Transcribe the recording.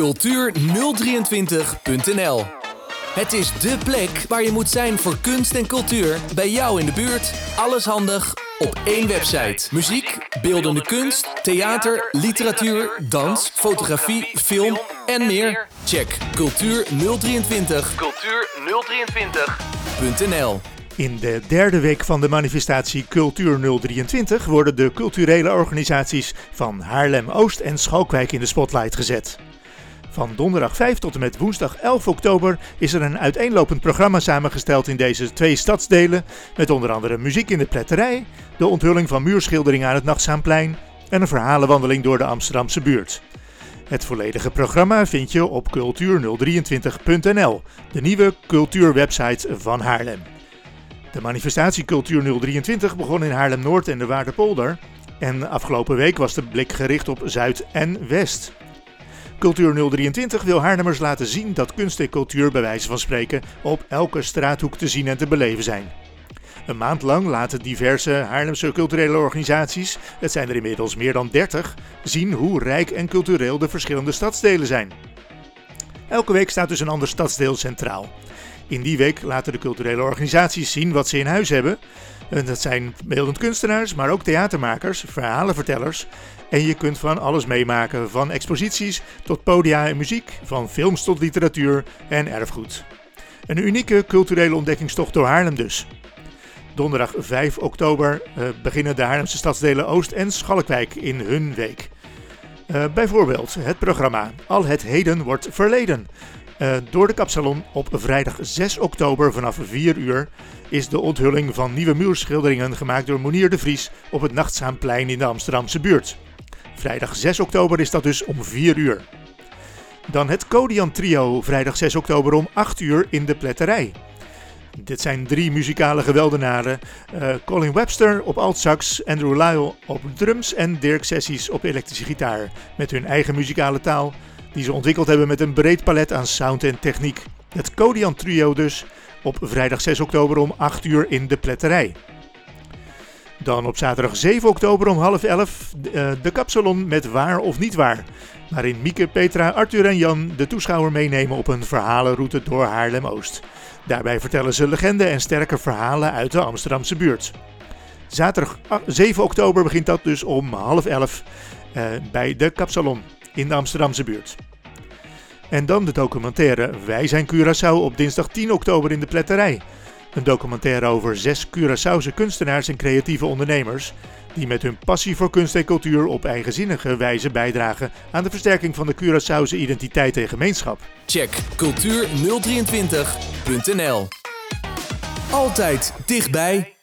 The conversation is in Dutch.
cultuur023.nl. Het is dé plek waar je moet zijn voor kunst en cultuur bij jou in de buurt. Alles handig op één website. Muziek, beeldende kunst, theater, literatuur, dans, fotografie, film en meer. Check cultuur023 cultuur023.nl. In de derde week van de manifestatie Cultuur 023 worden de culturele organisaties van Haarlem Oost en Schalkwijk in de spotlight gezet. Van donderdag 5 tot en met woensdag 11 oktober is er een uiteenlopend programma samengesteld in deze twee stadsdelen, met onder andere muziek in de pletterij, de onthulling van muurschilderingen aan het Nachtzaamplein en een verhalenwandeling door de Amsterdamse buurt. Het volledige programma vind je op cultuur023.nl, de nieuwe cultuurwebsite van Haarlem. De manifestatie Cultuur 023 begon in Haarlem-Noord en de Waardepolder. En afgelopen week was de blik gericht op Zuid en West. Cultuur 023 wil Haarlemmers laten zien dat kunst en cultuur bij wijze van spreken op elke straathoek te zien en te beleven zijn. Een maand lang laten diverse Haarlemse culturele organisaties, het zijn er inmiddels meer dan 30, zien hoe rijk en cultureel de verschillende stadsdelen zijn. Elke week staat dus een ander stadsdeel centraal. In die week laten de culturele organisaties zien wat ze in huis hebben. Dat zijn beeldend kunstenaars, maar ook theatermakers, verhalenvertellers. En je kunt van alles meemaken, van exposities tot podia en muziek, van films tot literatuur en erfgoed. Een unieke culturele ontdekkingstocht door Haarlem dus. Donderdag 5 oktober uh, beginnen de Haarlemse stadsdelen Oost en Schalkwijk in hun week. Uh, bijvoorbeeld het programma Al het heden wordt verleden. Uh, door de kapsalon op vrijdag 6 oktober vanaf 4 uur is de onthulling van nieuwe muurschilderingen gemaakt door Monier de Vries op het Nachtzaamplein in de Amsterdamse buurt. Vrijdag 6 oktober is dat dus om 4 uur. Dan het Kodian Trio, vrijdag 6 oktober om 8 uur in de Pletterij. Dit zijn drie muzikale geweldenaren. Uh, Colin Webster op altsax, Andrew Lyle op drums en Dirk Sessies op elektrische gitaar. Met hun eigen muzikale taal, die ze ontwikkeld hebben met een breed palet aan sound en techniek. Het Kodian Trio dus, op vrijdag 6 oktober om 8 uur in de Pletterij. Dan op zaterdag 7 oktober om half 11 uh, de kapsalon met Waar of Niet Waar. Waarin Mieke, Petra, Arthur en Jan de toeschouwer meenemen op een verhalenroute door Haarlem-Oost. Daarbij vertellen ze legende en sterke verhalen uit de Amsterdamse buurt. Zaterdag 7 oktober begint dat dus om half 11 uh, bij de kapsalon in de Amsterdamse buurt. En dan de documentaire Wij zijn Curaçao op dinsdag 10 oktober in de Pletterij. Een documentaire over zes Curaçaose kunstenaars en creatieve ondernemers die met hun passie voor kunst en cultuur op eigenzinnige wijze bijdragen aan de versterking van de Curaçaose identiteit en gemeenschap. Check cultuur023.nl Altijd dichtbij